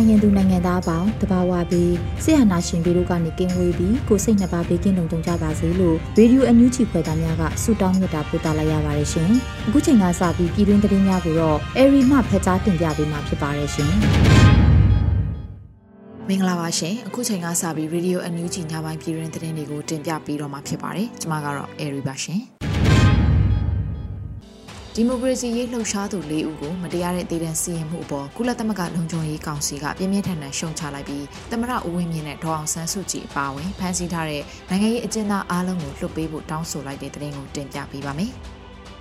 န်မာနိုင်ငံသူနိုင်ငံသားအပေါင်းတဘာဝပြီးဆရာနာရှင်ပြီးတို့ကနေကင်းဝေးပြီးကိုစိတ်နှစ်ပါးဘေးကင်းလုံခြုံကြပါစေလို့ရေဒီယိုအန်ယူဂျီဖွယ်သားများကဆုတောင်းမြတ်တာပို့သလိုက်ရပါတယ်ရှင်။အခုချိန်ကစပြီးပြည်တွင်းသတင်းများကိုတော့အေရီမှဖတ်ကြားတင်ပြပေးမှာဖြစ်ပါတယ်ရှင်။မင်္ဂလာပါရှင်အခုချိန်ကစပြီး Radio NUG ညပိုင်းပြည်တွင်သတင်းတွေကိုတင်ပြပေးတော့မှာဖြစ်ပါတယ်ကျွန်မကတော့ Airy ပါရှင် ဒီမိုကရေစီရေးလှုပ်ရှားသူ၄ဦးကိုမတရားတဲ့တည်တံ့စီရင်မှုအပေါ်ကုလသမဂ္ဂလုံခြုံရေးကောင်စီကပြင်းပြင်းထန်ထန်ရှုံချလိုက်ပြီးသမရဦးဝင်းမြင့်နဲ့ဒေါအောင်ဆန်းစုကြည်အပါအဝင်ဖမ်းဆီးထားတဲ့နိုင်ငံရေးအကျဉ်းသားအားလုံးကိုလွှတ်ပေးဖို့တောင်းဆိုလိုက်တဲ့သတင်းကိုတင်ပြပေးပါမယ်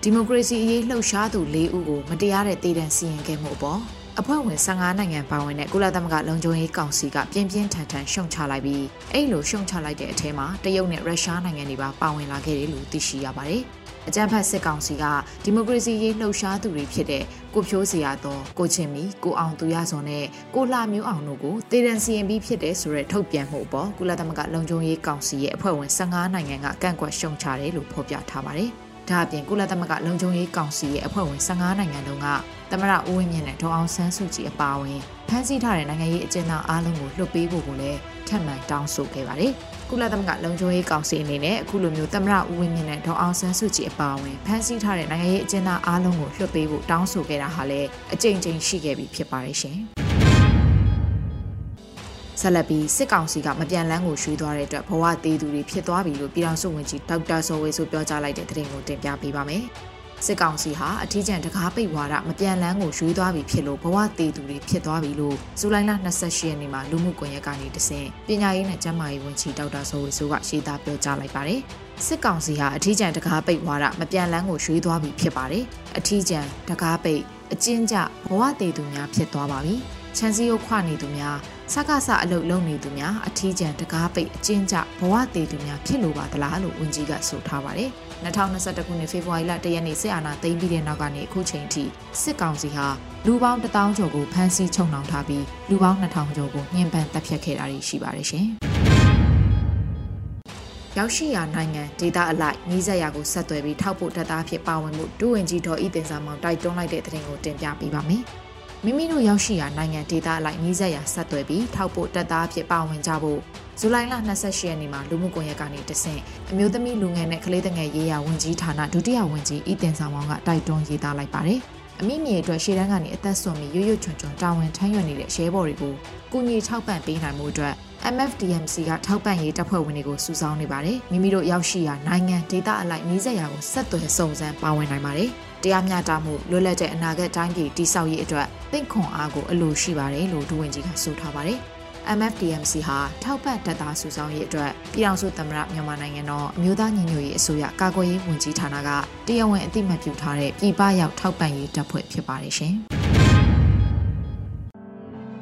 ဒီမိုကရေစီအရေးလှုပ်ရှားသူ၄ဦးကိုမတရားတဲ့တည်တံ့စီရင်ခဲ့မှုအပေါ်အဖွဲ့ဝင်15နိုင်ငံပါဝင်တဲ့ကုလသမဂ္ဂလုံခြုံရေးကောင်စီကပြင်းပြင်းထန်ထန်ရှုံချလိုက်ပြီးအဲ့လိုရှုံချလိုက်တဲ့အထဲမှာတရုတ်နဲ့ရုရှားနိုင်ငံတွေပါပါဝင်လာခဲ့တယ်လို့သိရှိရပါတယ်။ အကြမ်းဖက်စစ်ကောင်စီကဒီမိုကရေစီရေးလှုပ်ရှားသူတွေဖြစ်တဲ့ကိုဖြိုးစရာတော်ကိုချင်းမီကိုအောင်သူရစောနဲ့ကိုလှမျိုးအောင်တို့ကိုတေရန်စီရင်ပြီးဖြစ်တဲ့ဆိုတဲ့ထုတ်ပြန်မှုပေါ်ကုလသမဂ္ဂလုံခြုံရေးကောင်စီရဲ့အဖွဲ့ဝင်15နိုင်ငံကကန့်ကွက်ရှုံချတယ်လို့ဖော်ပြထားပါတယ်။ဒါအပြင်ကုလသမဂ္ဂလုံခြုံရေးကောင်စီရဲ့အဖွဲ့ဝင်15နိုင်ငံလုံးကသမရဦးဝင်းမြင့်နဲ့ဒေါအောင်ဆန်းစုကြည်အပါအဝင်ဖမ်းဆီးထားတဲ့နိုင်ငံရေးအကျဉ်းသားအားလုံးကိုလွှတ်ပေးဖို့ကိုလည်းထပ်မံတောင်းဆိုခဲ့ပါတယ်။ ကုလသမဂ္ဂလုံခြုံရေးကောင်စီအနေနဲ့အခုလိုမျိုးသမရဦးဝင်းမြင့်နဲ့ဒေါအောင်ဆန်းစုကြည်အပါအဝင်ဖမ်းဆီးထားတဲ့နိုင်ငံရေးအကျဉ်းသားအားလုံးကိုလွှတ်ပေးဖို့တောင်းဆိုခဲ့တာဟာလည်းအကြိမ်ကြိမ်ရှိခဲ့ပြီဖြစ်ပါတယ်ရှင်။ဆက်လက်ပြီးစစ်ကောင်စီကမပြန်လန်းကိုရွှေ့သွားတဲ့အတွက်ဘဝသေးသူတွေဖြစ်သွားပြီလို့ပြည်ထောင်စုဝန်ကြီးဒေါက်တာစောဝေဆိုပြောကြားလိုက်တဲ့သတင်းကိုတင်ပြပေးပါမယ်။ စစ်ကောင်စီဟာအထီးကျန်တကားပိတ်ဝါဒမပြန်လန်းကိုရွေးသွားပြီဖြစ်လို့ဘဝတည်သူတွေဖြစ်သွားပြီလို့ဇူလိုင်လ28ရက်နေ့မှာလူမှုကွန်ရက်ကနေတဆင့်ပညာရေးနဲ့ကျန်းမာရေးဝန်ကြီးဒေါက်တာဆိုဝေဆိုကရှင်းသားပြောကြားလိုက်ပါတယ်စစ်ကောင်စီဟာအထီးကျန်တကားပိတ်ဝါဒမပြန်လန်းကိုရွေးသွားပြီဖြစ်ပါတယ်အထီးကျန်တကားပိတ်အကျဉ်းကျဘဝတည်သူများဖြစ်သွားပါပြီချန်စီယိုခွနေသူများစကားဆအလုတ်လုံနေသူများအထီးကျန်တကားပိတ်အကျဉ်းကျဘဝတည်သူများဖြစ်လိုပါသလားလို့ဝန်ကြီးကဆိုထားပါတယ်။ 2021ခုနှစ်ဖေဖော်ဝါရီလ1ရက်နေ့စစ်အာဏာသိမ်းပြီးတဲ့နောက်ကနေအခုချိန်ထိစစ်ကောင်စီဟာလူပေါင်း1000ကျော်ကိုဖမ်းဆီးချုပ်နှောင်ထားပြီးလူပေါင်း2000ကျော်ကိုညှဉ်းပန်းတပ်ဖြတ်ခဲ့တာရှိပါတယ်ရှင်။ရောက်ရှိရာနိုင်ငံဒေသအလိုက်နှီးစက်ရာကိုဆက်သွယ်ပြီးထောက်ပို့တပ်သားဖြစ်ပါဝင်မှုဒုဝန်ကြီးတော်ဤတင်စာမောင်တိုက်တွန်းလိုက်တဲ့တဲ့တင်ကိုတင်ပြပေးပါမယ်။ မိမိတို့ရောက်ရှိရာနိုင်ငံဒေသအလိုက်နှီးဆက်ရာဆက်သွယ်ပြီးထောက်ပို့တပ်သားဖြစ်ပါဝင်ကြဖို့ဇူလိုင်လ28ရက်နေ့မှာလူမှုကွန်ရက်ကနေတဆင့်အမျိုးသမီးလူငယ်နဲ့ကလေးငယ်ရေးရာဝန်ကြီးဌာနဒုတိယဝန်ကြီးဤတင်ဆောင်မောင်ကတိုက်တွန်းရေးသားလိုက်ပါတယ်။အမိမြေအတွက်ရှေ့တန်းကနေအသက်ဆွန်ပြီးရွရွချွန်ချွန်တာဝန်ထမ်းရွက်နေတဲ့ရဲဘော်တွေကိုကုညီထောက်ပံ့ပေးနိုင်မှုအတွက် MFDMC ကထောက်ပံ့ရေးတပ်ဖွဲ့ဝင်တွေကိုစုဆောင်းနေပါတယ်။မိမိတို့ရောက်ရှိရာနိုင်ငံဒေသအလိုက်နှီးဆက်ရာကိုဆက်သွယ်စုံစမ်းပါဝင်နိုင်ပါတယ်။ တရားမျှတမှုလွတ်လပ်တဲ့အနာဂတ်တိုင်းပြည်တည်ဆောက်ရေးအတွက်သင့်ခွန်အားကိုအလိုရှိပါတယ်လို့ဒူဝင်ကြီးကဆိုထားပါတယ်။ MFDMC ဟာထောက်ပံ့တပ်သားစုဆောင်းရေးအတွက်ပြည်ထောင်စုသမ္မတမြန်မာနိုင်ငံတော်အမျိုးသားညီညွတ်ရေးအစိုးရကာကွယ်ရေးဝန်ကြီးဌာနကတရားဝင်အသိမှတ်ပြုထားတဲ့ပြည်ပရောက်ထောက်ပံ့ရေးတပ်ဖွဲ့ဖြစ်ပါတယ်ရှင်။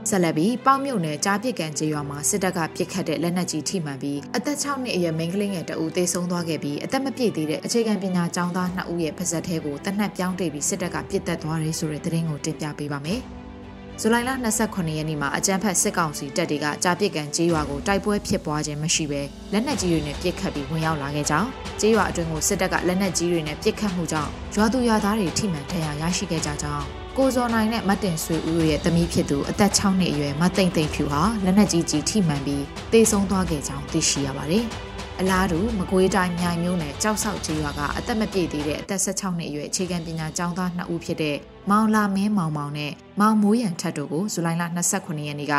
ဆက်လက်ပြီးပေါင်းမြုံနယ်ကြားပစ်ကန်ကျေးရွာမှာစစ်တပ်ကပစ်ခတ်တဲ့လက်နက်ကြီးထိမှန်ပြီးအသက်6နှစ်အရွယ်မိန်းကလေးငယ်တအူသေဆုံးသွားခဲ့ပြီးအသက်မပြည့်သေးတဲ့အခြေခံပညာကျောင်းသား2ဦးရဲ့ပါဇက်ထဲကိုတနက်ပြောင်းတိတ်ပြီးစစ်တပ်ကပစ်တက်သွားတယ်ဆိုတဲ့သတင်းကိုတင်ပြပေးပါမယ်။ဇူလိုင်လ28ရက်နေ့မှာအကြမ်းဖက်စစ်ကောင်စီတပ်တွေကကြားပစ်ကန်ကျေးရွာကိုတိုက်ပွဲဖြစ်ပွားခြင်းမရှိဘဲလက်နက်ကြီးတွေနဲ့ပစ်ခတ်ပြီးဝင်ရောက်လာခဲ့ကြောင်းကျေးရွာအတွင်းကိုစစ်တပ်ကလက်နက်ကြီးတွေနဲ့ပစ်ခတ်မှုကြောင့်ရွာသူရွာသားတွေထိမှန်ဒဏ်ရာရရှိခဲ့ကြကြောင်း ကိုဇော်နိုင်နဲ့မတ်တင်ဆွေဦးရဲ့သမီးဖြစ်သူအသက်6နှစ်အရွယ်မသိမ့်သိမ့်ဖြူဟာလက်နက်ကြီးကြီးထိမှန်ပြီးတေဆုံးသွားခဲ့ကြောင်းသိရှိရပါတယ်။အလားတူမကွေးတိုင်းမြိုင်မြို့နယ်ကြောက်ဆောက်ကြီးရွာကအသက်မပြည့်သေးတဲ့အသက်16နှစ်အရွယ်အခြေခံပညာကျောင်းသား2ဦးဖြစ်တဲ့မောင်လာမင်းမောင်မောင်နဲ့မောင်မိုးရန်ထက်တို့ကိုဇူလိုင်လ29ရက်နေ့က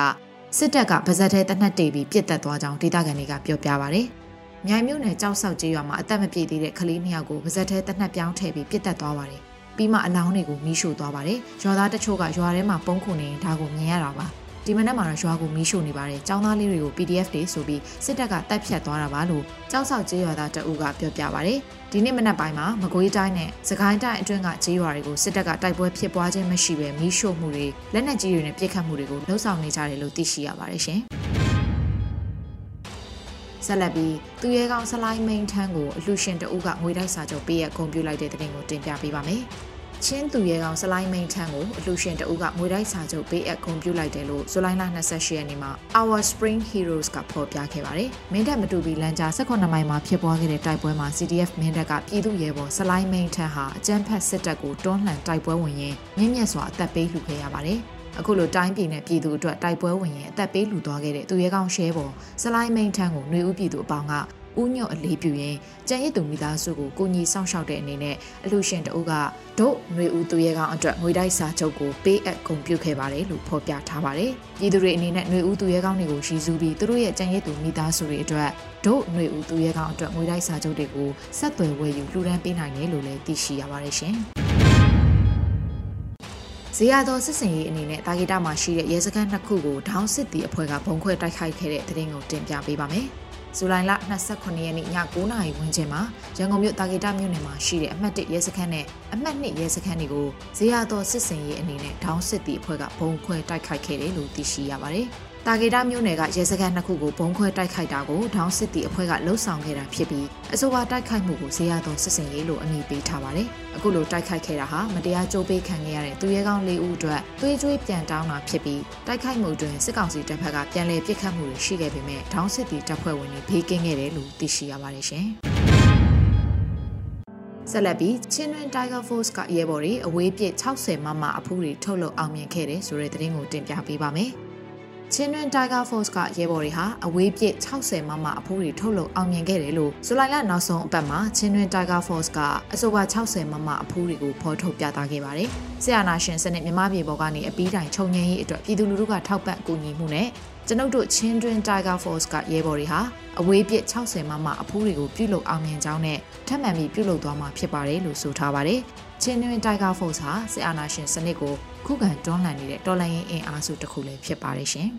စစ်တပ်ကဗဇက်ထဲတနက်တေပြီးပြစ်တက်သွားကြောင်းဒေသခံတွေကပြောပြပါဗျ။မြိုင်မြို့နယ်ကြောက်ဆောက်ကြီးရွာမှာအသက်မပြည့်သေးတဲ့ကလေးနှစ်ယောက်ကိုဗဇက်ထဲတနက်ပြောင်းထည့်ပြီးပြစ်တက်သွားပါတယ်။ ပြီးမှအလောင်းတွေကိုမီးရှို့သွားပါတယ်။ရွာသားတချို့ကရွာထဲမှာပုံခုနေဒါကိုမြင်ရတာပါ။ဒီမနက်မှာတော့ရွာကိုမီးရှို့နေပါတယ်။ចောင်းသားလေးတွေကို PDF တွေဆိုပြီးစစ်တပ်ကတပ်ဖြတ်သွားတာပါလို့ကြောက်ဆောက်ကျေးရွာသားတအုပ်ကပြောပြပါတယ်။ဒီနေ့မနက်ပိုင်းမှာမကွေးတိုင်းနဲ့စကိုင်းတိုင်းအတွင်းကကျေးရွာတွေကိုစစ်တပ်ကတိုက်ပွဲဖြစ်ပွားခြင်းမရှိဘဲမီးရှို့မှုတွေလက်နက်ကြီးတွေနဲ့ပစ်ခတ်မှုတွေကိုလှုံ့ဆော်နေကြတယ်လို့သိရှိရပါတယ်ရှင်။ ဆက်လက်ပြီးသူရဲကောင်းဆလိုင်းမိန်ထန်းကိုအလှရှင်တအုပ်ကငွေတိုက်စာချုပ်ပေးရဂုံပြလိုက်တဲ့တဲ့တင်ကိုတင်ပြပေးပါမယ်။ချင်းသူရဲကောင်စလိုင်းမိန်ထန်းကိုအလှရှင်တအုပ်ကငွေတိုက်စာချုပ်ပေးအပ်ဂုဏ်ပြုလိုက်တယ်လို့ဇူလိုင်လ28ရက်နေ့မှာ Our Spring Heroes ကဖော်ပြခဲ့ပါတယ်။မင်းတပ်မတူပီလန်ကြား18မိုင်မှာဖြစ်ပွားခဲ့တဲ့တိုက်ပွဲမှာ CDF မင်းတပ်ကပြည်သူရဲဘော်စလိုင်းမိန်ထန်းဟာအကြမ်းဖက်စစ်တပ်ကိုတွန်းလှန်တိုက်ပွဲဝင်ရင်းမြင့်မြတ်စွာအသက်ပေးလှူခဲ့ရပါတယ်။ အခုလိုတိုင်းပြည်နဲ့ပြည်သူအတွက်တိုက်ပွဲဝင်ရင်အသက်ပေးလှူသွားခဲ့တဲ့သူရဲကောင်းရှဲပေါ်စလိုင်းမိန်ထန်းကိုຫນွေဦးပြည်သူအပေါင်းကဦးညွတ်အလေးပြုရင်းကြံရစ်သူမိသားစုကိုကိုညီစောင့်ရှောက်တဲ့အနေနဲ့အလူရှင်တအုပ်ကဒုຫນွေဦးသူရဲကောင်အတွက်ငွေတိုက်စာချုပ်ကိုပေးအပ်ဂုဏ်ပြုခဲ့ပါတယ်လို့ဖော်ပြထားပါတယ်။ပြည်သူတွေအနေနဲ့ຫນွေဦးသူရဲကောင်တွေကိုရည်စူးပြီးသူတို့ရဲ့ကြံရစ်သူမိသားစုတွေအတွက်ဒုຫນွေဦးသူရဲကောင်အတွက်ငွေတိုက်စာချုပ်တွေကိုဆက်သွယ်ဝယ်ယူလှူဒန်းပေးနိုင်တယ်လို့လည်းသိရှိရပါတယ်ရှင်။ ဇေယျတော်စစ်စင်ရေးအနေနဲ့တာဂီတာမှာရှိတဲ့ရဲစခန်းနှစ်ခုကိုဒေါင်းစစ်တီအဖွဲ့ကဘုံခွဲတိုက်ခိုက်ခဲ့တဲ့တဲ့တင်ကိုတင်ပြပေးပါမယ်။ဇူလိုင်လ29ရက်နေ့ည9:00နာရီဝန်းကျင်မှာရန်ကုန်မြို့တာဂီတာမြို့နယ်မှာရှိတဲ့အမှတ်1ရဲစခန်းနဲ့အမှတ်2ရဲစခန်းတွေကိုဇေယျတော်စစ်စင်ရေးအနေနဲ့ဒေါင်းစစ်တီအဖွဲ့ကဘုံခွဲတိုက်ခိုက်ခဲ့တယ်လို့သိရှိရပါတယ်။ တာဂေတာမြို့နယ်ကရဲစခန်းနှစ်ခုကိုဘုံခွဲတိုက်ခိုက်တာကိုဒေါင်းစစ်တီအဖွဲ့ကလှုပ်ဆောင်ခဲ့တာဖြစ်ပြီးအဆိုပါတိုက်ခိုက်မှုကိုဇေယျတော်စစ်စင်ရေးလို့အမည်ပေးထားပါတယ်။အခုလိုတိုက်ခိုက်ခဲ့တာဟာမတရားကြိုးပေးခံခဲ့ရတဲ့သူရဲကောင်း၄ဦးအတွက်သွေးကြွေးပြန်တောင်းတာဖြစ်ပြီးတိုက်ခိုက်မှုတွင်စစ်ကောင်စီတပ်ဖက်ကပြန်လည်ပစ်ခတ်မှုတွေရှိခဲ့ပေမဲ့ဒေါင်းစစ်တီတပ်ဖွဲ့ဝင်တွေဘေးကင်းခဲ့တယ်လို့သိရှိရပါတယ်ရှင်။ဆက်လက်ပြီးချင်းတွင် Tiger Force ကရဲဘော်တွေအဝေးပြစ်60မမအဖူးတွေထုတ်လုပ်အောင်မြင်ခဲ့တယ်ဆိုတဲ့သတင်းကိုတင်ပြပေးပါမယ်။ ချင်းတွင် Tiger Force ကရဲဘော်တွေဟာအဝေးပြစ်60မမအဖိုးတွေထုတ်လုပ်အောင်မြင်ခဲ့တယ်လို့ဇူလိုင်လနောက်ဆုံးအပတ်မှာချင်းတွင် Tiger Force ကအဆိုပါ60မမအဖိုးတွေကိုဖော်ထုတ်ပြသခဲ့ပါတယ်။ဆရာနာရှင်စနစ်မြမပြေပေါ်ကနေအပီးတိုင်ခြုံငင်းရေးအတွက်ပြည်သူလူထုကထောက်ပံ့ကူညီမှုနဲ့ကျွန်ုပ်တို့ချင်းတွင် Tiger Force ကရဲဘော်တွေဟာအဝေးပြစ်60မမအဖိုးတွေကိုပြုလုပ်အောင်မြင်ကြောင်းနဲ့ထပ်မံပြီးပြုလုပ်သွားမှာဖြစ်ပါတယ်လို့ဆိုထားပါတယ်။ချင်းတွင် Tiger Force ဟာစစ်အာဏာရှင်စနစ်ကို ခုခံတွန်းလှန်နေတဲ့တော်လှန်ရေးအင်အားစုတစ်ခုလည်းဖြစ်ပါတယ်ရှင်။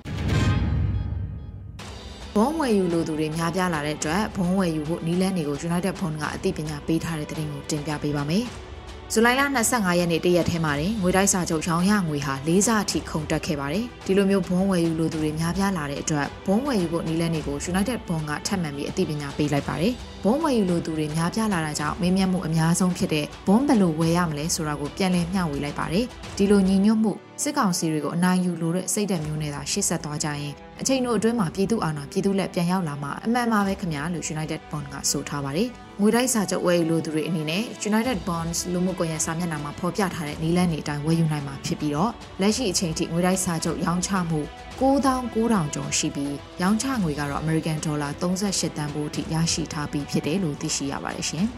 ဘုံဝယ်ယူလိုသူတွေများပြားလာတဲ့အတွက်ဘုံဝယ်ယူဖို့နီးလန်းတွေကို United Phone ကအသိပညာပေးထားတဲ့သတင်းကိုတင်ပြပေးပါမယ်။ ဇူလိုင်လ25ရက်နေ့တရက်ထဲမှာတင်ငွေတိုက်စာချုပ်ရောင်းရငွေဟာ၄ဆအထိခုန်တက်ခဲ့ပါတယ်။ဒီလိုမျိုးဘုံဝယ်ယူလိုသူတွေများပြားလာတဲ့အတွက်ဘုံဝယ်ယူဖို့နီးလန်းတွေကို United Bond ကထပ်မံပြီးအသိပညာပေးလိုက်ပါတယ်။ဘုံဝယ်ယူလိုသူတွေများပြားလာတာကြောင့်မေးမြန်းမှုအများဆုံးဖြစ်တဲ့ဘုံဘယ်လိုဝယ်ရမလဲဆိုတာကိုပြန်လည်မျှဝေလိုက်ပါတယ်။ဒီလိုညီညွတ်မှုစစ်ကောင်စီတွေကိုအနိုင်ယူလိုတဲ့စိတ်ဓာတ်မျိုးနဲ့သာရှေ့ဆက်သွားကြရင်အချိန်တို့အတွင်းမှာပြည်သူအာဏာပြည်သူလက်ပြန်ရောက်လာမှာအမှန်ပါပဲခင်ဗျာလို့ United Bond ကဆိုထားပါတယ်။ ငွေတိုက်စာချုပ်ဝယ်ယူလိုသူတွေအနေနဲ့ United Bonds လူမှုကွန်ရက်စာမျက်နှာမှာဖော်ပြထားတဲ့နည်းလမ်းတွေအတိုင်းဝယ်ယူနိုင်မှာဖြစ်ပြီးတော့လက်ရှိအချိန်ထိငွေတိုက်စာချုပ်ရောင်းချမှု9900ကျော်ရှိပြီးရောင်းချငွေကတော့ American Dollar 38တန်ဖိုးအထိရရှိထားပြီးဖြစ်တယ်လို့သိရှိရပါတယ်ရှင်။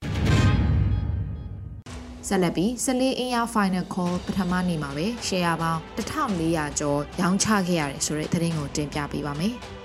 ဆက်လက်ပြီး14အင်ယာ Final Call ပထမနေ့မှာပဲ share ပေါင်း1400ကျော်ရောင်းချခဲ့ရတယ်ဆိုတဲ့သတင်းကိုတင်ပြပေးပါမယ်။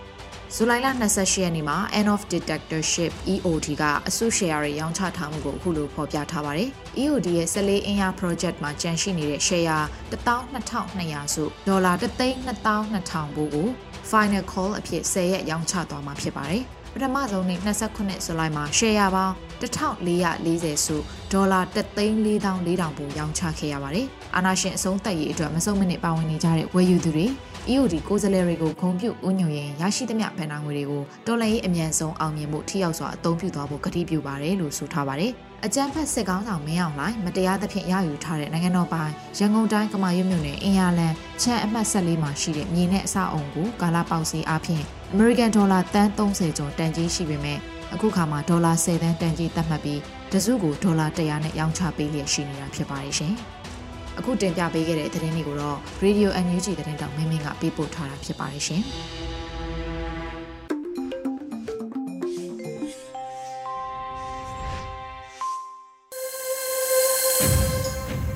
ဇူလိုင်လ28ရက်နေ့မှာ End of Dictatorship EOD ကအစုရှယ်ယာတွေရောင်းချထားမှုကိုအခုလိုဖော်ပြထားပါတယ်။ EOD ရဲ့14အင်ယာ project မှာကျန်ရှိနေတဲ့ share 12200စုဒေါ်လာ322,000ဘိုးကို final call အဖြစ်10ရက်ရောင်းချသွားမှာဖြစ်ပါတယ်။ပထမဆုံးနေ့29ဇူလိုင်မှာ share ပေါင်း1440စုဒေါ်လာ3,44,000ဘိုးရောင်းချခဲ့ရပါတယ်။အာနာရှင်အဆုံးသက်ရေးအတွက်မဆုံးမနစ်ပါဝင်နေကြတဲ့ဝယ်ယူသူတွေ EOD ကိုယ်စားလှယ်တွေကိုဂုဏ်ပြုဥညွှန်ရင်ရရှိသမျှဗန်နာငွေတွေကိုတော်လှန်ရေးအမြန်ဆုံးအောင်မြင်မှုထိရောက်စွာအသုံးပြုသွားဖို့ကတိပြုပါတယ်လို့ဆိုထားပါတယ်။အကြံဖက်စစ်ကောင်းဆောင်မင်းအောင်လှိုင်မတရားသဖြင့်ရယူထားတဲ့နိုင်ငံတော်ပိုင်ရန်ကုန်တိုင်းကမာရွတ်မြို့နယ်အင်ယာလန်ချမ်းအမှတ်၁၄မှာရှိတဲ့မြေနဲ့အဆောက်အုံကိုကာလာပေါက်စီအားဖြင့် American Dollar တန်း30ကျော်တန်ကြီးရှိပေမဲ့အခုခါမှာဒေါ်လာ10သန်းတန်ကြီးသတ်မှတ်ပြီးတစုကိုဒေါ်လာ100နဲ့ရောင်းချပေးလျက်ရှိနေတာဖြစ်ပါတယ်ရှင်။ အခုတင်ပြပေးခဲ့တဲ့သတင်းတွေကိုတော့ Radio NUG သတင်းတောင်မင်းမင်းကပေးပို့ထားတာဖြစ်ပါတယ်ရှင်။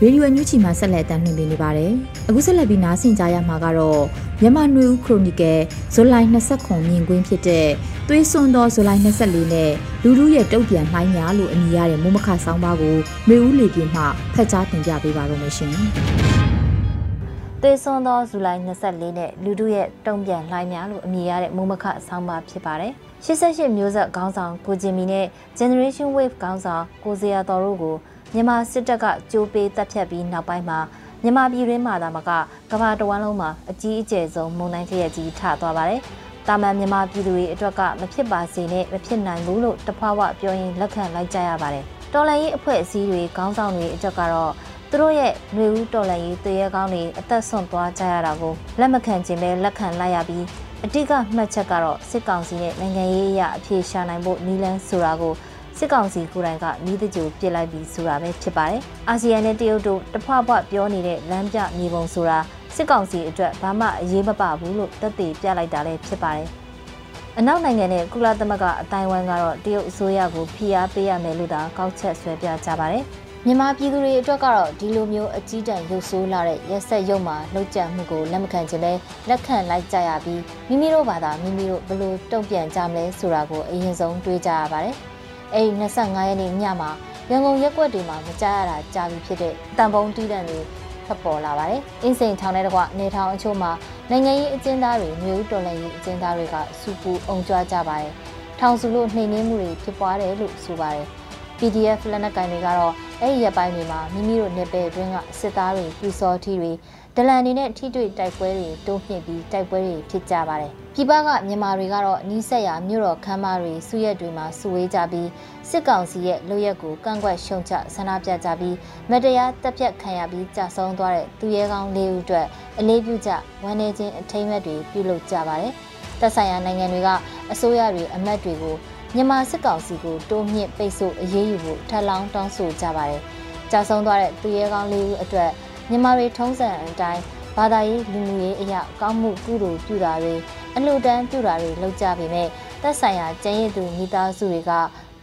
ရေဒီယိုအန်ယူဂျီမှာဆက်လက်တင်ပြနေပါတယ်။အခုဆက်လက်ပြီးနားဆင်ကြရမှာကတော့မြန်မာနွေဦးခရိုနီကယ်ဇူလိုင်29မြင်ကွင်းဖြစ်တဲ့သွေးစွန်းသောဇူလိုင်24နဲ့လူလူရဲ့တုတ်ပြန်နှိုင်းညာလို့အမည်ရတဲ့မိုးမခဆောင်းပါးကိုနွေဦးလေပြင်းမှဖတ်ကြားတင်ပြပေးပါရမရှင်။သွေးစွန်းသောဇူလိုင်24နဲ့လူလူရဲ့တုံ့ပြန်လှိုင်းများလို့အမည်ရတဲ့မိုးမခဆောင်းပါးဖြစ်ပါတယ်။88မျိုးဆက်ခေါင်းဆောင်ကိုဂျင်မီနဲ့ Generation Wave ခေါင်းဆောင်ကိုဇေယျတော်တို့ကို မြန်မာစစ်တပ်ကကြိုးပေးတပ်ဖြတ်ပြီးနောက်ပိုင်းမှာမြန်မာပြည်တွင်းမှာသာမကကမ္ဘာတဝန်းလုံးမှာအကြီးအကျယ်ဆုံးမုန်တိုင်းထရက်ကြီးထသွားပါတယ်။တာမန်မြန်မာပြည်သူတွေအတွက်ကမဖြစ်ပါစေနဲ့မဖြစ်နိုင်ဘူးလို့တဖွာဝပြောရင်လက်ခံလိုက်ကြရပါတယ်။တော်လန်ရေးအဖွဲ့အစည်းတွေခေါင်းဆောင်တွေအတွက်ကတော့သူတို့ရဲ့ຫນွေဦးတော်လန်ရေးတရေကောင်းတွေအသက်ဆုံးသွားကြရတာကိုလက်မခံခြင်းပဲလက်ခံလိုက်ရပြီးအတိကမှတ်ချက်ကတော့စစ်ကောင်စီနဲ့နိုင်ငံရေးအရာအပြေရှာနိုင်ဖို့နီလန်းဆိုတာကို စစ်ကောင်စီကိုယ်တိုင်ကနီးတကြိုပြစ်လိုက်ပြီးဆိုတာပဲဖြစ်ပါတယ်။အာဆီယံနဲ့တရုတ်တို့တဖွဖွပြောနေတဲ့လမ်းပြမြေပုံဆိုတာစစ်ကောင်စီအတွက်ဘာမှအရေးမပဘူးလို့သက်သေပြလိုက်တာလည်းဖြစ်ပါတယ်။အနောက်နိုင်ငံနဲ့ကုလသမဂ္ဂအတိုင်းဝိုင်းကတော့တရုတ်အစိုးရကိုဖိအားပေးရမယ်လို့သာကောက်ချက်ဆွဲပြကြပါတယ်။မြန်မာပြည်သူတွေအတွက်ကတော့ဒီလိုမျိုးအကြီးတန်းရုပ်ဆိုးလာတဲ့ရက်ဆက်ရုပ်မှာလှုပ်ကြံမှုကိုလက်မခံခြင်းပဲလက်ခံလိုက်ကြရပြီးမိမိတို့ဘာသာမိမိတို့ဘလို့တုံ့ပြန်ကြမလဲဆိုတာကိုအရင်ဆုံးတွေးကြရပါတယ်။ အဲဒီ25ရက်နေ့ညမှာရန်ကုန်ရက်ကွက်တွေမှာမကြားရတာကြာပြီဖြစ်တဲ့တန်ပုံတီးတန်တွေဖတ်ပေါ်လာပါတယ်။အင်းစိန်ထောင်ထဲတကွနေထောင်အချို့မှာနိုင်ငံရေးအကျဉ်းသားတွေမျိုးတော်လှန်ရေးအကျဉ်းသားတွေကစူပူအောင်ကြွားကြပါတယ်။ထောင်စုလို့နှိမ်နှင်းမှုတွေဖြစ်ပွားတယ်လို့ဆိုပါတယ်။ PDF လက်နက်ကိုင်တွေကတော့အဲ့ဒီရက်ပိုင်းတွေမှာမိမိတို့နေပယ်အတွင်းကစစ်သားတွေပြူစောထီတွေဒလန်တွေနဲ့ထိတွေ့တိုက်ပွဲတွေတိုးမြင့်ပြီးတိုက်ပွဲတွေဖြစ်ကြပါတယ်။ ပြည်ပကမြန်မာတွေကတော့နီးစက်ရမြို့တော်ခမ်းမတွေစုရက်တွေမှာစုဝေးကြပြီးစစ်ကောင်စီရဲ့လူရက်ကိုကန့်ကွက်ရှုံချဆန္ဒပြကြပြီးမတရားတပ်ဖြတ်ခံရပြီးကြာဆုံးသွားတဲ့သူရဲကောင်း၄ဦးအတွက်အလေးပြုကြဝမ်းနည်းခြင်းအထိမ်းအမှတ်တွေပြုလုပ်ကြပါတယ်။သက်ဆိုင်ရာနိုင်ငံတွေကအစိုးရတွေအမတ်တွေကိုမြန်မာစစ်ကောင်စီကိုတိုးမြင့်ပိတ်ဆို့အရေးယူဖို့ထပ်လောင်းတောင်းဆိုကြပါတယ်။ကြာဆုံးသွားတဲ့သူရဲကောင်း၄ဦးအတွက်မြန်မာတွေထုံးစံအတိုင်းဘာသာရေးလူမှုရေးအရာကောင်းမှုကုသိုလ်ပြုတာတွေ အလှူဒန်းပြုတာတွေလုပ်ကြပေမဲ့သက်ဆိုင်ရာကျန်းရည်သူမိသားစုတွေက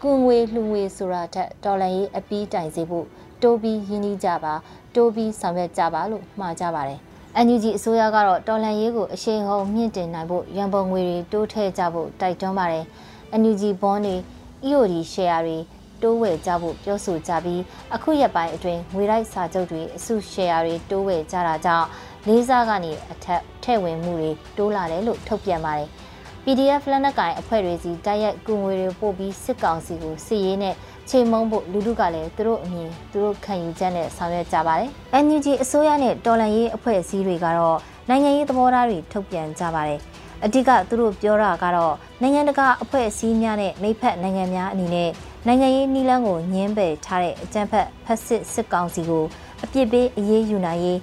ကုငွေလှူငွေဆိုတာထက်ဒေါ်လာရေးအပီးတိုင်စေဖို့တိုးပြီးရင်းနှီးကြပါတိုးပြီးဆောင်ရွက်ကြပါလို့မှာကြပါတယ်။ NUG အစိုးရကတော့တော်လန်ရေးကိုအရှိန်ဟုန်မြင့်တင်နိုင်ဖို့ရန်ပုံငွေတွေတိုးထည့်ကြဖို့တိုက်တွန်းပါတယ်။ NUG bond တွေ EOD share တွေတိုးဝယ်ကြဖို့ပြောဆိုကြပြီးအခုရက်ပိုင်းအတွင်းငွေရိုက်စာချုပ်တွေအစု share တွေတိုးဝယ်ကြတာကြောင့် လေးစားကနေအထက်ထည့်ဝင်မှုတွေတိုးလာတယ်လို့ထုတ်ပြန်ပါတယ်။ PDF လက်နက်ကိုင်အဖွဲ့တွေစီတိုက်ရိုက်ကူငွေတွေပို့ပြီးစစ်ကောင်စီကိုစစ်ရေးနဲ့ချိန်မုံဖို့လူထုကလည်းသူတို့အမြင်သူတို့ခံယူချက်နဲ့ဆောင်ရွက်ကြပါတယ်။ NUG အစိုးရနဲ့တော်လှန်ရေးအဖွဲ့အစည်းတွေကတော့နိုင်ငံရေးသဘောထားတွေထုတ်ပြန်ကြပါတယ်။အဓိကသူတို့ပြောတာကတော့နိုင်ငံတကာအဖွဲ့အစည်းများနဲ့မိဖက်နိုင်ငံများအနေနဲ့နိုင်ငံရေးနှီးလန်းကိုညှင်းပယ်ထားတဲ့အကြမ်းဖက်ဖက်စစ်စစ်ကောင်စီကိုအပြစ်ပေးအရေးယူနိုင်ရေး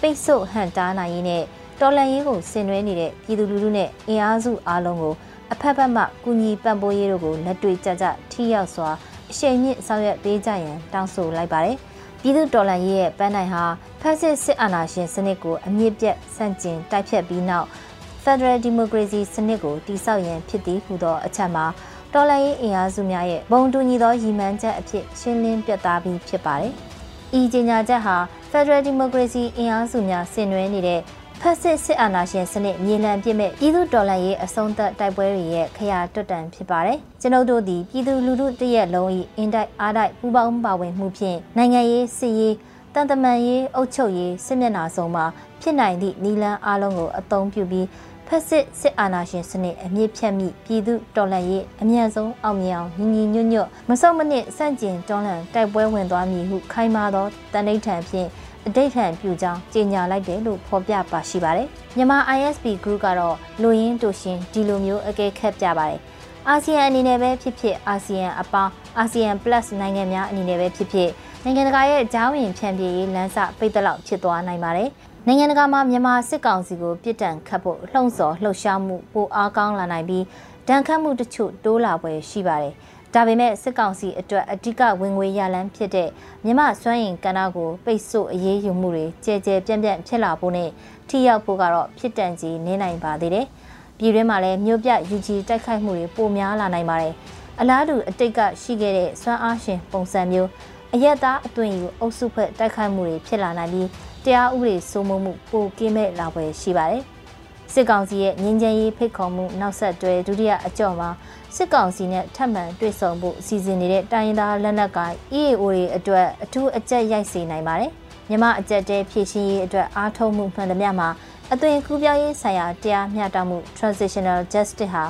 ပိတ်ဆို့ဟန်တားနိုင်ရေးနဲ့တော်လှန်ရေးကိုဆင်နွှဲနေတဲ့ပြည်သူလူထုနဲ့အင်အားစုအားလုံးကိုအဖက်ဖက်မှကူညီပံ့ပိုးရေးတို့ကိုလက်တွေ့ကြကြထိရောက်စွာအရှိန်မြင့်ဆောင်ရွက်ပေးကြရန်တောင်းဆိုလိုက်ပါတယ်။ပြည်သူတော်လှန်ရေးရဲ့ပန်းနိုင်ဟာဖက်စစ်စစ်အာဏာရှင်စနစ်ကိုအမြင့်ပြတ်ဆန့်ကျင်တိုက်ဖြတ်ပြီးနောက် Federal Democracy စနစ်ကိုတည်ဆောက်ရန်ဖြစ်သည်ဟုသောအချက်မှာတော်လှန်ရေးအင်အားစုများရဲ့ဘုံတူညီသောရည်မှန်းချက်အဖြစ်ရှင်းလင်းပြသပြီးဖြစ်ပါတယ်။ ဤကြေညာချက်ဟာ Federal Democracy အင်အားစုများဆင်နွှဲနေတဲ့ဖက်စစ်စစ်အာဏာရှင်စနစ်မြေလှန်ပြစ်မဲ့ပြည်သူတော်လှန်ရေးအဆုံးသတ်တိုက်ပွဲတွေရဲ့ခရာတွတ်တန်ဖြစ်ပါတယ်။ကျွန်ုပ်တို့သည်ပြည်သူလူထုတရက်လုံး၏အင်တိုက်အားတိုက်ပူးပေါင်းပါဝင်မှုဖြင့်နိုင်ငံရေးစစ်ရေးတန်တမန်ရေးအုပ်ချုပ်ရေးစစ်မျက်နှာစုံမှာဖြစ်နိုင်သည့်နီလန်းအားလုံးကိုအသုံးပြုပြီး ဖက်စစ်စစ်အာဏာရှင်စနစ်အမြင့်ဖြတ်မိပြည်သူတော်လှန်ရေးအမြန်ဆုံးအောင်မြင်အောင်ညီညီညွတ်ညွတ်မဆုတ်မနစ်စန့်ကျင်တော်လှန်တိုက်ပွဲဝင်သွားမည်ဟုခိုင်မာသောတန်ဋိဌာန်ဖြင့်အတိတ်ထံပြုကြောင်းကြေညာလိုက်တယ်လို့ဖော်ပြပါရှိပါတယ်။မြန်မာ ISP Group ကတော့လူရင်းတူရှင်ဒီလိုမျိုးအကဲခတ်ပြပါတယ်။အာဆီယံအနေနဲ့ပဲဖြစ်ဖြစ်အာဆီယံအပေါင်းအာဆီယံ plus နိုင်ငံများအနေနဲ့ပဲဖြစ်ဖြစ်နိုင်ငံတကာရဲ့အကြောင်းရင်ဖြန့်ပြေးရေးလမ်းစပိတ်တလောက်ဖြစ်သွားနိုင်ပါတယ်။ နိုင်ငံတကာမှာမြန်မာစစ်ကောင်စီကိုပြစ်ဒဏ်ခတ်ဖို့လှုံ့ဆော်လှုပ်ရှားမှုပိုအားကောင်းလာနိုင်ပြီးဒဏ်ခတ်မှုတချို့တိုးလာပွဲရှိပါတယ်။ဒါပေမဲ့စစ်ကောင်စီအတွက်အ धिक ဝင်ငွေရလန်းဖြစ်တဲ့မြမစွမ်းရင်ကဏ္ဍကိုပိတ်ဆို့အရေးယူမှုတွေကြဲကြဲပြန့်ပြန့်ဖြစ်လာဖို့နဲ့ထိရောက်ဖို့ကတော့ဖြစ်တန်ကြီးနေနိုင်ပါသေးတယ်။ပြည်တွင်းမှာလည်းမြို့ပြယူကြီးတိုက်ခိုက်မှုတွေပိုများလာနိုင်ပါတယ်။အလားတူအတိတ်ကရှိခဲ့တဲ့စွမ်းအားရှင်ပုံစံမျိုးအရက်သားအသွင်ယူအုပ်စုဖွဲ့တိုက်ခိုက်မှုတွေဖြစ်လာနိုင်ပြီး တရားဥပဒေစိုးမိုးမှုပိုကင်းမဲ့လာပွဲရှိပါတယ်။စစ်ကောင်စီရဲ့ငင်းချမ်းရေးဖိတ်ခေါ်မှုနောက်ဆက်တွဲဒုတိယအကြော့မှာစစ်ကောင်စီနဲ့ထပ်မံတွေ့ဆုံဖို့စီစဉ်နေတဲ့တိုင်းရင်းသားလက်နက်ကိုင် EAO တွေအတွက်အထူးအကြက်ရိုက်စေနိုင်ပါတယ်။မြမအကြက်တဲဖြည့်ရှင်းရေးအတွက်အားထုတ်မှုမှန်သမျှမှာအသွင်ကူးပြောင်းရေးဆိုင်ရာတရားမျှတမှု transitional justice ဟာ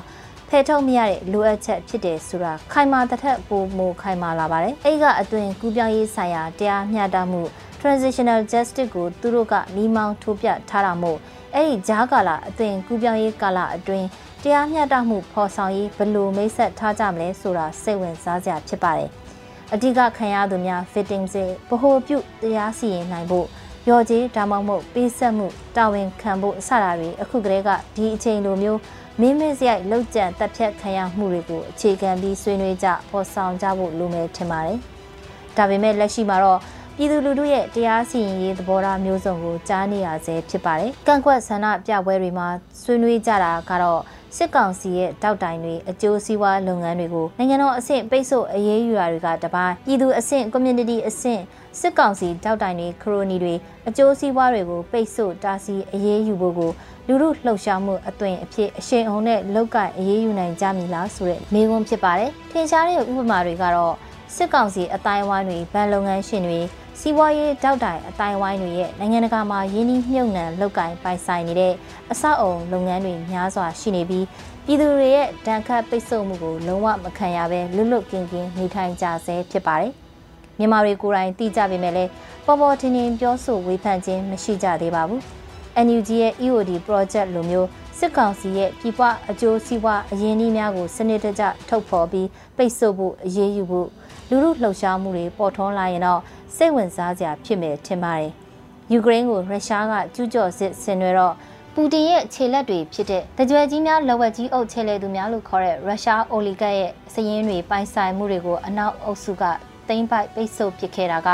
ဖယ်ထုတ်မရတဲ့လိုအပ်ချက်ဖြစ်တယ်ဆိုတာခိုင်မာတစ်ထက်ပိုမိုခိုင်မာလာပါတယ်။အဲ့ကအသွင်ကူးပြောင်းရေးဆိုင်ရာတရားမျှတမှု transitional justice ကိုသူတို့ကမိမောင်းထိုးပြထားတာမို့အဲ့ဒီဂျားကာလာအသွင်ကူးပြောင်းရေးကာလအတွင်းတရားမျှတမှုဖော်ဆောင်ရေးဘယ်လိုမိတ်ဆက်ထားကြမလဲဆိုတာစိတ်ဝင်စားစရာဖြစ်ပါတယ်။အဓိကခံရသူများ fitting စေဗဟိုပြုတရားစီရင်နိုင်ဖို့ရော်ကြီးဒါမှမဟုတ်ပေးဆက်မှုတာဝန်ခံဖို့အစတာတွေအခုကတည်းကဒီအချိန်လိုမျိုးမင်းမစရိုက်လောက်ကျန်တက်ဖြတ်ခံရမှုတွေကိုအခြေခံပြီးဆွေးနွေးကြပေါ်ဆောင်ကြဖို့လိုမယ်ထင်ပါတယ်။ဒါပေမဲ့လက်ရှိမှာတော့ ပြည်သူလူထုရဲ့တရားစီရင်ရေးသဘောထားမျိုးစုံကိုကြားနေရဆဲဖြစ်ပါတယ်။ကန့်ကွက်ဆန္ဒပြပွဲတွေမှာဆွေးနွေးကြတာကတော့စစ်ကောင်စီရဲ့တောက်တိုင်တွေအကျိုးစီးပွားလုပ်ငန်းတွေကိုနိုင်ငံတော်အဆင့်ပိတ်ဆို့အရေးယူတာတွေကတပိုင်းပြည်သူအဆင့် community အဆင့်စစ်ကောင်စီတောက်တိုင်တွေခရိုနီတွေအကျိုးစီးပွားတွေကိုပိတ်ဆို့တားဆီးအရေးယူဖို့ကိုလူမှုလှုပ်ရှားမှုအသွင်အဖြစ်အရှိန်အဟုန်နဲ့လောက်ကအရေးယူနိုင်ကြမည်လားဆိုတဲ့မေးခွန်းဖြစ်ပါတယ်။ထင်ရှားတဲ့ဥပမာတွေကတော့စစ်ကောင်စီအတိုင်းဝိုင်းတွေဗန်လုပ်ငန်းရှင်တွေ စီးပွားရေးတောက်တိုင်အတိုင်းဝိုင်းတွေရဲ့နိုင်ငံတကာမှာရင်းနှီးမြှုပ်နှံလုပ်ကိုင်ပိုင်ဆိုင်နေတဲ့အဆောက်အုံလုပ်ငန်းတွေများစွာရှိနေပြီးပြည်သူတွေရဲ့ဒဏ်ခတ်ပိတ်ဆို့မှုကိုလုံးဝမခံရဘဲလွတ်လွတ်ကင်းကင်းနေထိုင်ကြဆဲဖြစ်ပါတယ်။မြန်မာတွေကိုယ်တိုင်သိကြပေမဲ့လည်းပေါ်ပေါ်ထင်ထင်ပြောဆိုဝေဖန်ခြင်းမရှိကြသေးပါဘူး။ NUG ရဲ့ EOD project လိုမျိုး စစ်ကောင်စီရဲ့ပြည်ပအကျိုးစီးပွားအရင်းအနှီးများကိုစနစ်တကျထုတ်ဖော်ပြီးပိတ်ဆို့ဖို့အရေးယူဖို့လူမှုလှုပ်ရှားမှုတွေပေါ်ထွန်းလာရင်တော့စိတ်ဝင်စားစရာဖြစ်မယ်ထင်ပါတယ်။ယူကရိန်းကိုရုရှားကကျူးကျော်စစ်ဆင်နွှဲတော့ပူတင်ရဲ့ခြေလက်တွေဖြစ်တဲ့တကြွယ်ကြီးများလက်ဝက်ကြီးအုပ်ခြေလေသူများလို့ခေါ်တဲ့ရုရှားအိုလီဂတ်ရဲ့စည်ရင်းတွေပိုင်ဆိုင်မှုတွေကိုအနောက်အုပ်စုကသိမ်းပိုက်ပိတ်ဆို့ပစ်ခဲ့တာက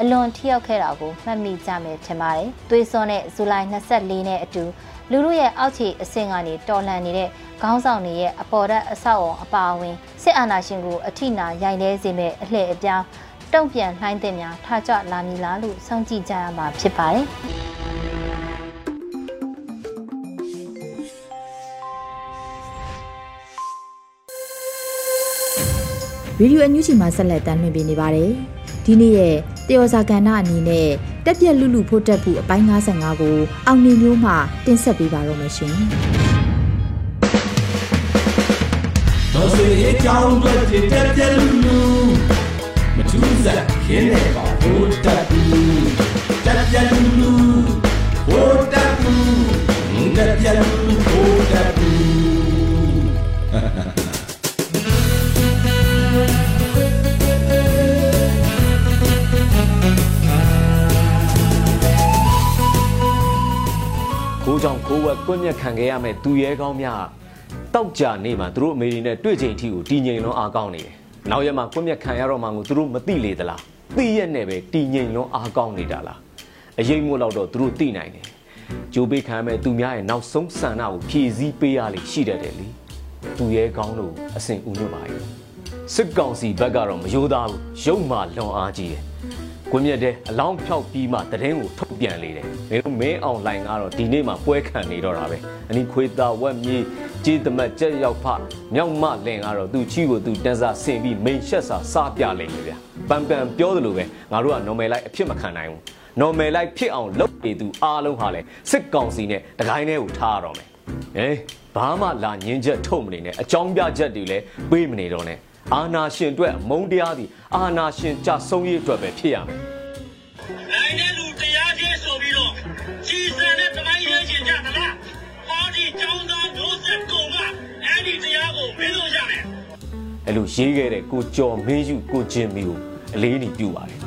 အလွန်ထိရောက်ခဲ့တာကိုမှတ်မိကြမယ်ထင်ပါတယ်။သွေးစွန်းတဲ့ဇူလိုင်24နဲ့အတူ လူလူရဲ့အောက်ခြေအဆင့်ကနေတော်လှန်နေတဲ့ခေါင်းဆောင်တွေရဲ့အပေါ်ဓာတ်အဆောက်အုံအပါအဝင်စစ်အာဏာရှင်ကိုအထိနာရိုက်လဲစေမဲ့အလှည့်အပြောင်းတုံ့ပြန်လှိုင်းတဲ့များထကြလာမည်လားလို့စောင့်ကြည့်ကြရမှာဖြစ်ပါတယ်။ Radio အန်ယူဂျီမှာဆက်လက်တမ်းလွှင့်ပေးနေပါတယ်။ ဒီနေ့ရဲ့တယောဇာကဏ္ဍအနေနဲ့တက်ပြက်လူလူဖို့တက်ဖို့အပိုင်း55ကိုအောင်နေမျိုးမှတင်ဆက်ပေးပါတော့မယ်ရှင်။တော်စေအကြောင်းတွေတက်ပြက်လူလူမထူးစားခင်းနေပါဖို့တက်ဘူးတက်ပြက်လူလူဖို့တက်ဘူးတက်ပြက်လူလူဖို့တက်ဘူး ကိုကြောင့်ကိုဝက်ကွင့်မြက်ခံခဲ့ရမယ်သူရဲကောင်းများတောက်ကြနေမှာသူတို့အမေရိနဲ့တွေ့ချိန်အထိကိုတည်ငြိမ်လွန်းအားကောင်းနေတယ်။နောက်ရက်မှာကွင့်မြက်ခံရတော့မှကိုသူတို့မသိလေသလား။သိရက်နဲ့ပဲတည်ငြိမ်လွန်းအားကောင်းနေတာလား။အရေးမို့တော့သူတို့သိနိုင်တယ်။ကြိုးပေးခံရမယ်သူများရဲ့နောက်ဆုံးဆန္ဒကိုဖြည့်ဆည်းပေးရလိမ့်ရှိတတ်တယ်လေ။သူရဲကောင်းလို့အစဉ်ဦးညွတ်ပါရဲ့။စစ်ကောင်စီဘက်ကတော့မယိုးသားဘူး။ရုပ်မှလွန်အားကြီးတယ်။ ကွန်မြက်တဲ့အလောင်းဖြောက်ပြီးမှတရင်ကိုထုတ်ပြန်လေတယ်မင်းတို့မင်းအောင်လိုင်ကတော့ဒီနေ့မှပွဲခံနေတော့တာပဲအနီခွေတာဝက်မြေကြေးသမတ်ကြက်ရောက်ဖမြောက်မလင်ကတော့သူချီကိုသူတန်းစားဆင်ပြီးမိန်ရှက်စာစားပြလိမ့်မယ်ဗျပန်ပန်ပြောသလိုပဲငါတို့က normal life အဖြစ်မခံနိုင်ဘူး normal life ဖြစ်အောင်လုပ်နေသူအားလုံးဟာလဲစစ်ကောင်စီနဲ့တကိုင်းထဲကိုထားရတော့မယ်ဟေးဘာမှလာညင်းချက်ထုတ်မနေနဲ့အကြောင်းပြချက်တွေလည်းပေးမနေတော့နဲ့ အာနာရှင်အတွက်မုံတရားသည်အာနာရှင်ကြဆုံးရေးအတွက်ပဲဖြစ်ရမယ်။နိုင်တဲ့လူတရားချင်းဆိုပြီးတော့ကြီးစံတဲ့တမိုင်းရေးရှင်ကြသလား။ဟောဒီကျောင်းသားမျိုးဆက်ကုန်ကအဲ့ဒီတရားကိုမင်းတို့ရမယ်။အဲ့လိုရေးခဲ့တဲ့ကိုကျော်မင်းယူကိုချင်းမီကိုအလေးနေပြုပါတယ်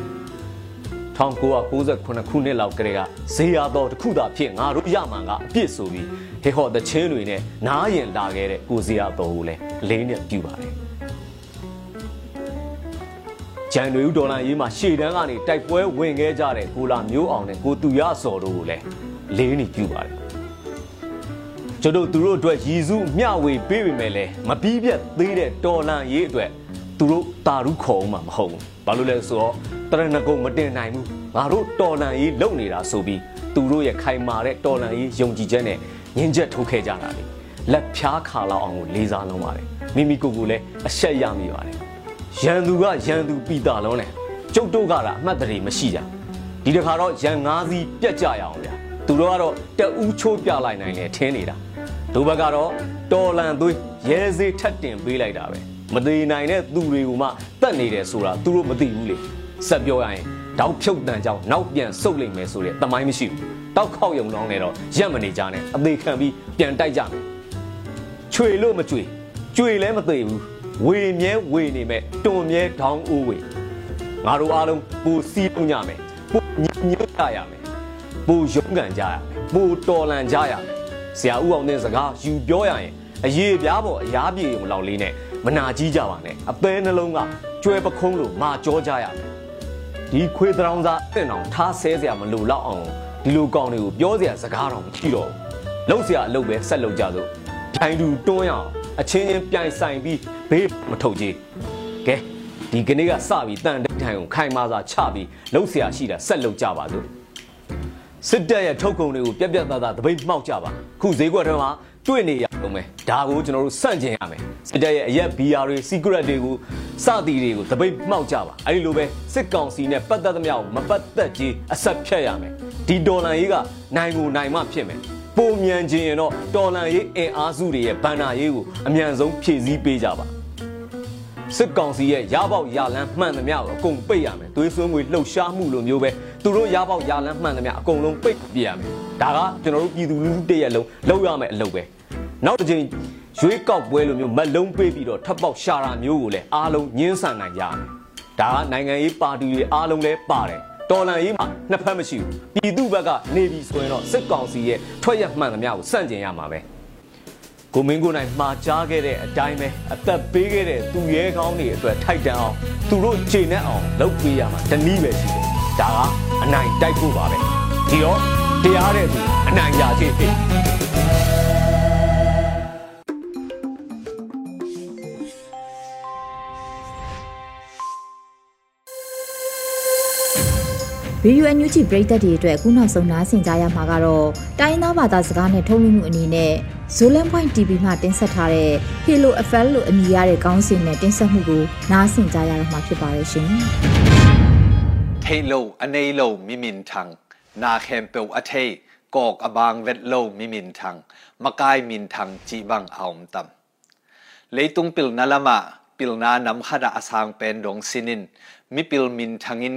1998ခုနှစ်လောက်ကလေးကဇေယျတော်တစ်ခုသာဖြစ်ငါတို့ရမှန်ကအပြစ်ဆိုပြီးဟေဟောတချင်းတွေနဲ့နားရင်လာခဲ့တဲ့ကိုဇေယျတော်ကိုလည်းလေးနဲ့ပြုပါတယ် ဂျန်နွေဦးဒေါ်လာရေးမှာရှေ့တန်းကနေတိုက်ပွဲဝင်ခဲ့ကြတဲ့ကိုလာမျိုးအောင်နဲ့ကိုသူရစော်တို့ကိုလည်းလေးနေပြုပါတယ်ကျွန်တော်တို့သူတို့အတွက်ရည်စူးမျှဝေပေးပေမဲ့လည်းမပြီးပြတ်သေးတဲ့တော်လန်ရေးအတွက်သူသူတို့တာရုခေါ်အောင်မှမဟုတ်ဘူးဘာလို့လဲဆိုတော့တရဏဂုံမတင်နိုင်ဘူးငါတို့တော်လန်ရေးလုပ်နေတာဆိုပြီးသူတို့ရဲ့ခိုင်မာတဲ့တော်လန်ရေးယုံကြည်ချက်နဲ့ညင်ချက်ထုတ်ခဲ့ကြတာလေလက်ဖြားခါလောက်အောင်ကိုလေးစားလုံးပါတယ်မိမိကိုယ်ကိုလည်းအဆက်ရမိပါတယ် ရန်သူကရန်သူပီတာလုံးတယ်ကျုပ်တို့ကတာအမှတ်တရမရှိကြဒီတခါတော့ရန်ငါးစီးပြက်ကြရအောင်ဗျာသူတို့ကတော့တအူးချိုးပြလိုက်နိုင်တယ်ထင်းနေတာဒုဘက်ကတော့တော်လန်သွေးရဲစေးထက်တင်ပေးလိုက်တာပဲမသေးနိုင်တဲ့သူတွေကိုမှတတ်နေတယ်ဆိုတာသူတို့မသိဘူးလေဆက်ပြောရရင်တောက်ဖြုတ်တန်ကြောင်နောက်ပြန်ဆုတ်လိမ့်မယ်ဆိုတဲ့တမိုင်းမရှိဘူးတောက်ခောက်ယုံလောင်းနေတော့ရက်မနေကြနဲ့အသေးခံပြီးပြန်တိုက်ကြမယ်ချွေလို့မကြွေကြွေလည်းမသေးဘူး ဝေမြဲဝေနေမဲ့တွန်မြဲဒေါင်းအိုးဝေငါတို့အားလုံးပူစီးပုံညမယ်ပူညညွတ်ကြရမယ်ပူရုံးကန်ကြရမယ်ပူတော်လန်ကြရမယ်ဆရာဦးအောင်တဲ့စကားယူပြောရရင်အရေးပြားပေါ်အရားပြေုံလောက်လေးနဲ့မနာကြီးကြပါနဲ့အသေးနှလုံးကကျွဲပခုံးလို့မာကြောကြရမယ်ဒီခွေးတောင်စားအင့်အောင်ထားဆဲစရာမလိုတော့အောင်ဒီလိုကောင်းတွေကိုပြောစရာစကားတော့မရှိတော့ဘူးလှုပ်စရာအလုပ်ပဲဆက်လုပ်ကြစို့ဒိုင်တူတွန်းရအောင် အချင်းချင်းပြိုင်ဆိုင်ပြီးဘေးမထုတ်ကြီးကဲဒီကနေ့ကစပြီးတန်တိထိုင်ကိုခိုင်မာစွာချပြီးလှုပ်ရှားရှိတာဆက်လုပ်ကြပါစို့စစ်တပ်ရဲ့ထုတ်ကုန်တွေကိုပြက်ပြက်သားသားတပိတ်မှောက်ကြပါခုဈေးကွက်ထဲမှာတွေ့နေရအောင်မယ်ဒါကိုကျွန်တော်တို့စန့်ကျင်ရမယ်စစ်တပ်ရဲ့အရက်ဘီယာတွေ secret တွေကိုစသည်တွေကိုတပိတ်မှောက်ကြပါအဲဒီလိုပဲစစ်ကောင်စီနဲ့ပတ်သက်သမျှကိုမပတ်သက်ကြီးအဆက်ဖြတ်ရမယ်ဒီဒေါ်လာကြီးကနိုင်ကိုနိုင်မှဖြစ်မယ် ပုံမြန်ခြင်းရင်တော့တော်လန်ရေးအင်အားစုတွေရဲ့ဗန္နာရေးကိုအမြန်ဆုံးဖြည့်ဆည်းပေးကြပါစစ်ကောင်စီရဲ့ရပေါက်ရလန်းမှန်သမျှကိုအကုန်ပိတ်ရမယ်သွေးစွန်းငွေလှုပ်ရှားမှုလိုမျိုးပဲသူတို့ရပေါက်ရလန်းမှန်သမျှအကုန်လုံးပိတ်ပြရမယ်ဒါကကျွန်တော်တို့ပြည်သူလူထုတရက်လုံးလုပ်ရမယ်အလုပ်ပဲနောက်တစ်ချိန်ရွေးကောက်ပွဲလိုမျိုးမလုံးပေးပြီးတော့ထပ်ပေါက်ရှာတာမျိုးကိုလည်းအားလုံးညှင်းဆန်နိုင်ကြမယ်ဒါကနိုင်ငံရေးပါတီတွေအားလုံးလည်းပါတယ် တော်လန်ရေးမှာနှစ်ဖက်မရှိဘူးပြည်သူဘက်ကနေပြီဆိုရင်တော့စစ်ကောင်စီရဲ့ထွက်ရမှန်သမျှကိုစန့်ကျင်ရမှာပဲကိုမင်းကိုနိုင်မှာကြားခဲ့တဲ့အတိုင်းပဲအသက်ပေးခဲ့တဲ့သူရဲကောင်းတွေအတွက်ထိုက်တန်အောင်သူတို့ခြေနဲ့အောင်လုပ်ပေးရမှာတနည်းပဲရှိတယ်ဒါကအနိုင်တိုက်ဖို့ပါပဲဒီတော့တရားတဲ့သူအနိုင်ရခြင်းဖြစ် ဗီဒီယိုအန်ယူဂျီပရိသတ်တွေအတွက်အခုနောက်ဆုံးနားဆင်ကြရမှာကတော့တိုင်းသားဘာသာစကားနဲ့ထုတ်လွှင့်မှုအနေနဲ့ Zolan Point TV မှတင်ဆက်ထားတဲ့ Hello FL လို့အမည်ရတဲ့ခေါင်းစဉ်နဲ့တင်ဆက်မှုကိုနားဆင်ကြရတော့မှာဖြစ်ပါရဲ့ရှင်။ thei lo anei lo mi min thang na khem pe a thei kok abang vet lo mi min thang makai min thang chi bang aum tam leitung pil nalama pil na nam khada asang pen dong sinin mi pil min thangin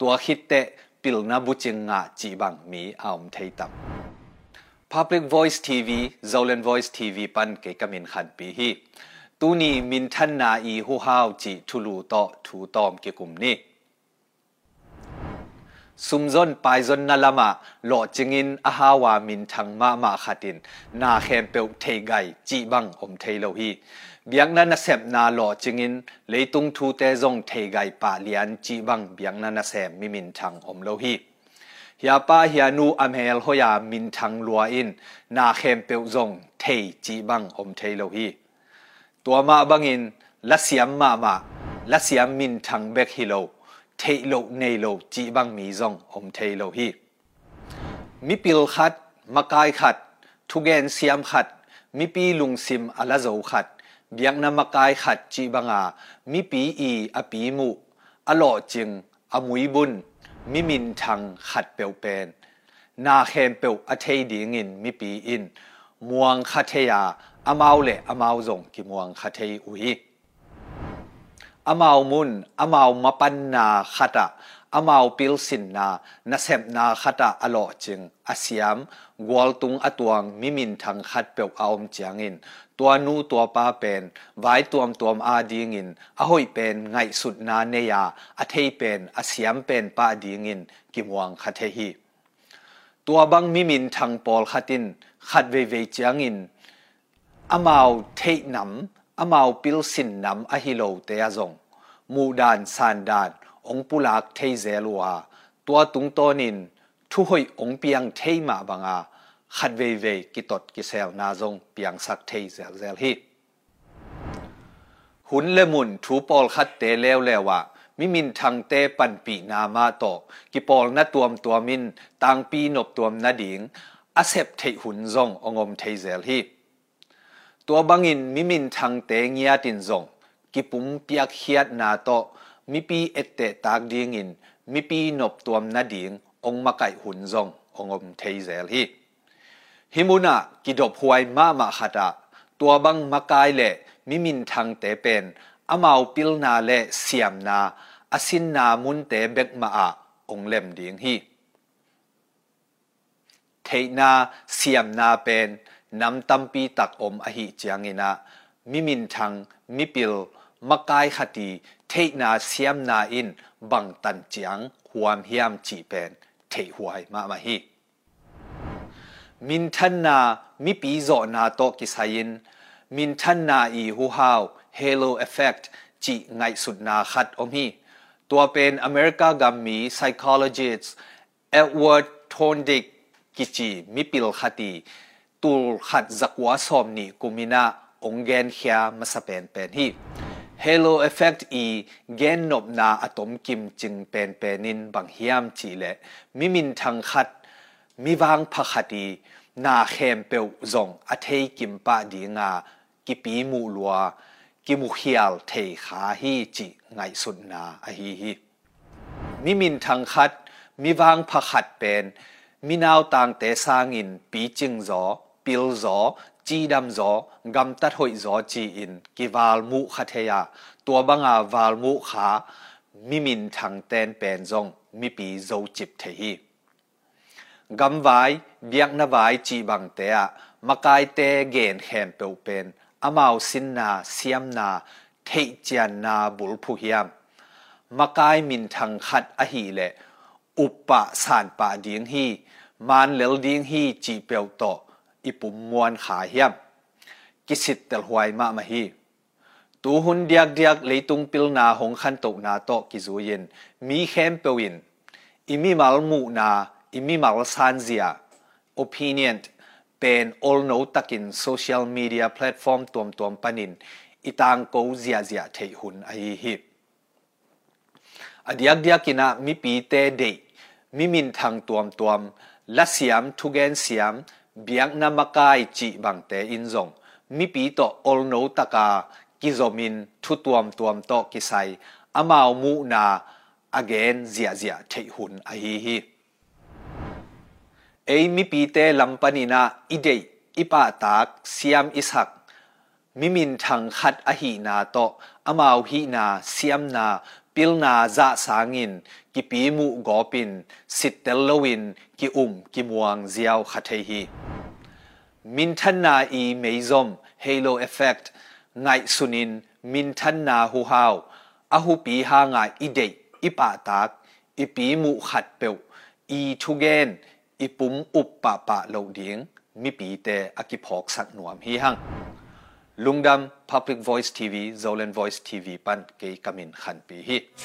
ตัวคิดเตะปิลนับุจิงงะจีบังมีอมเทตัม Public Voice TV Zolan Voice TV ปันเกกมินขันปีฮีตูนีมินทันนาอีหูฮาวจีทุลูโตทูตอมเกกุมนี้ซุมซนไปาซนนาลามาหลอจิงินอาฮาวามินทังมามาขัดิน นาเขมเปีวเทไกจีบังอมเทโลฮี biang na na sep na lo chingin leitung thu te zong thei gai pa lian chi bang biang na na sem mi min thang om lo hi ya pa hia nu am hel hoya min thang lua in na khem pe zong thei chi bang om thei lo hi tua ma bangin la siam ma ma la siam min thang bek hi lo thei lo nei lo chi bang mi zong om thei lo hi mi pil khat makai khat thugen siam khat mi pi lung sim ala zo khat เบียงนามกายขัดจีบังอามีปีอีอปีมุอโลจึงอมุยบุญมิมินทังขัดเปียวเป็นนาเคนเปียวอเทดีงินมิปีอินมวงคาเทยาอเมาเลอเมาสงกิมวงคาเทอุยอเมามุนอเมามาปันนาขัดะอเมาปิลสินนานาเซมนาขัดะอโลจึงอาสยามกวลตุงอตวงมิมินทังขัดเปียวออมจียงอิน ตัวนูตัวปาเป็นไว้ตัวมตัวมอาดีงินอหอยเป็นไงสุดนาเนียอเทยเป็นอเสียมเป็นปาดีงินกิมวังคาเทฮีตัวบางมิมินทางปอลขัดินขัดเวเวจียงินอามาวเทยน้ำอามาวปิลสินน้ำอหิโลเตยจงมูดานซานดานองปุลักเทยเซลัวตัวตุงโตนินทุหอยองเปียงเทยมาบังอา ลคัดเตเลวเลวะมิมินทางเตปันปีนามาโตกิปอลนัตัวมตัวมินตังปีนบตัวมนาดิงอาเซบเทหุ่นซงองอมเทเซลฮีตัวบังอินมิมินทางเตเงียตินซงกิปุมเปียกเฮียดนาโตมิปีเอเตตากดิงอินมิปีนบตัวมนาดิงองมาไก่หุ่นซงองอมเทเซลฮี ฮิมุนากิดบหวยมามาขัดาตัวบังมากายเลมิมินทางเตเป็นอามาวปิลนาเลเสียมนาอาสินนามุนเตเบกมาอาองเล่มดิงฮีเทนาเสียมนาเป็นนำตัมปีตักอมอหิจางอินามิมินทางมิปิลมากายขตีเทนาเสียมนาอินบังตันจางหวมเฮียมจีเป็นเทหวยมามาฮี มินทันนามิปีโซนาโตกิสายินมินทันนาอีฮูฮาวเฮโลเอฟเฟกต์จิไงสุดนาขัดอมีตัวเป็นอเมริกากัมมี psychologist เอ็ดเวิร์ดทอนดิกกิจิมิปิลขัดีตูลขัดจักวาสอมนีกุมินาองเกนเขียมาสเปนเป็นฮีเฮโลเอฟเฟกต์อีเกนนบนาอะตอมกิมจึงเป็นเป็นนินบางเฮียมจีและมิมินทางขัด มีวางพักดีนาเข้มเปียวจงอเทยกิมปะดีงากิปีมูลัวกิมุขียลเทขาฮีจิไงสุดนาอฮีฮีมิมินทางคัดมีวางพักขัดเป็นมีนาวต่างเตสางินปีจิงจอปิลจอจีดำจอกำตัดหอยจอจีอินกิวาลมุคเทยตัวบังอาวาลมุขามิมินทางเตนเป็นจงมีปีโจจิบเทฮี กำไว้เบียกนไว้จีบังเตะมากายเตะเกนแฮมเปวเป็นอามาวสินนาเสียมนาเทจียนนาบุลพุฮิยมมากายมินทางขัดอหีเลอุปปะสานปะดิงฮีมานเลลดิงฮีจีเปวโตอิปุมมวนขาเฮียมกิสิตเตลหวยมามาฮีตูหุนเดียกเดียกเลยตุงปิลนาหงขันตกนาโตกิจูยินมีเข้มเปวินอิมีมัลมูนา อิมีมัลซานเซีย opinion เป็น all know ตักิน social media platform ตัวมตัวมปนินอีตางกูเซียเซียเทหุนไอฮิบอดียกเดียกินะมีปีเตเดมีมินทางตัวมตัวมละเสียมทุเกนเสียมเบียกนามกายจีบังเตอินซงมีปีโต all know ตกากิโซมินทุตัวมตวมโตกิไซอามาวมูนา again เสียเสียเทหุนไอฮี เอ้มิปีเตลัมปานินาอิเดอิปาตากเสียมอิสักมิมินทังขัดอหีนาโตอามาวฮีนาเสียมนาปิลนาจะสางินกิปีมูกอปินสิตเตลลวินกิอุมกิมวงเซียวขัดเทฮีมินทันนาอีเมยซอม halo effect ไงสุนินมินทันนาหูฮาวอาหูปีหางาอีเดอีปาตากอีปีมุขัดเปวอีทุเกน อีปุ่มอุปปะปะโลดิงมีปีเตอกิพอกสักหนวมฮีหังลุงดำ Public Voice TV Zolan Voice TV ปันเกยกามินขันปีฮีโช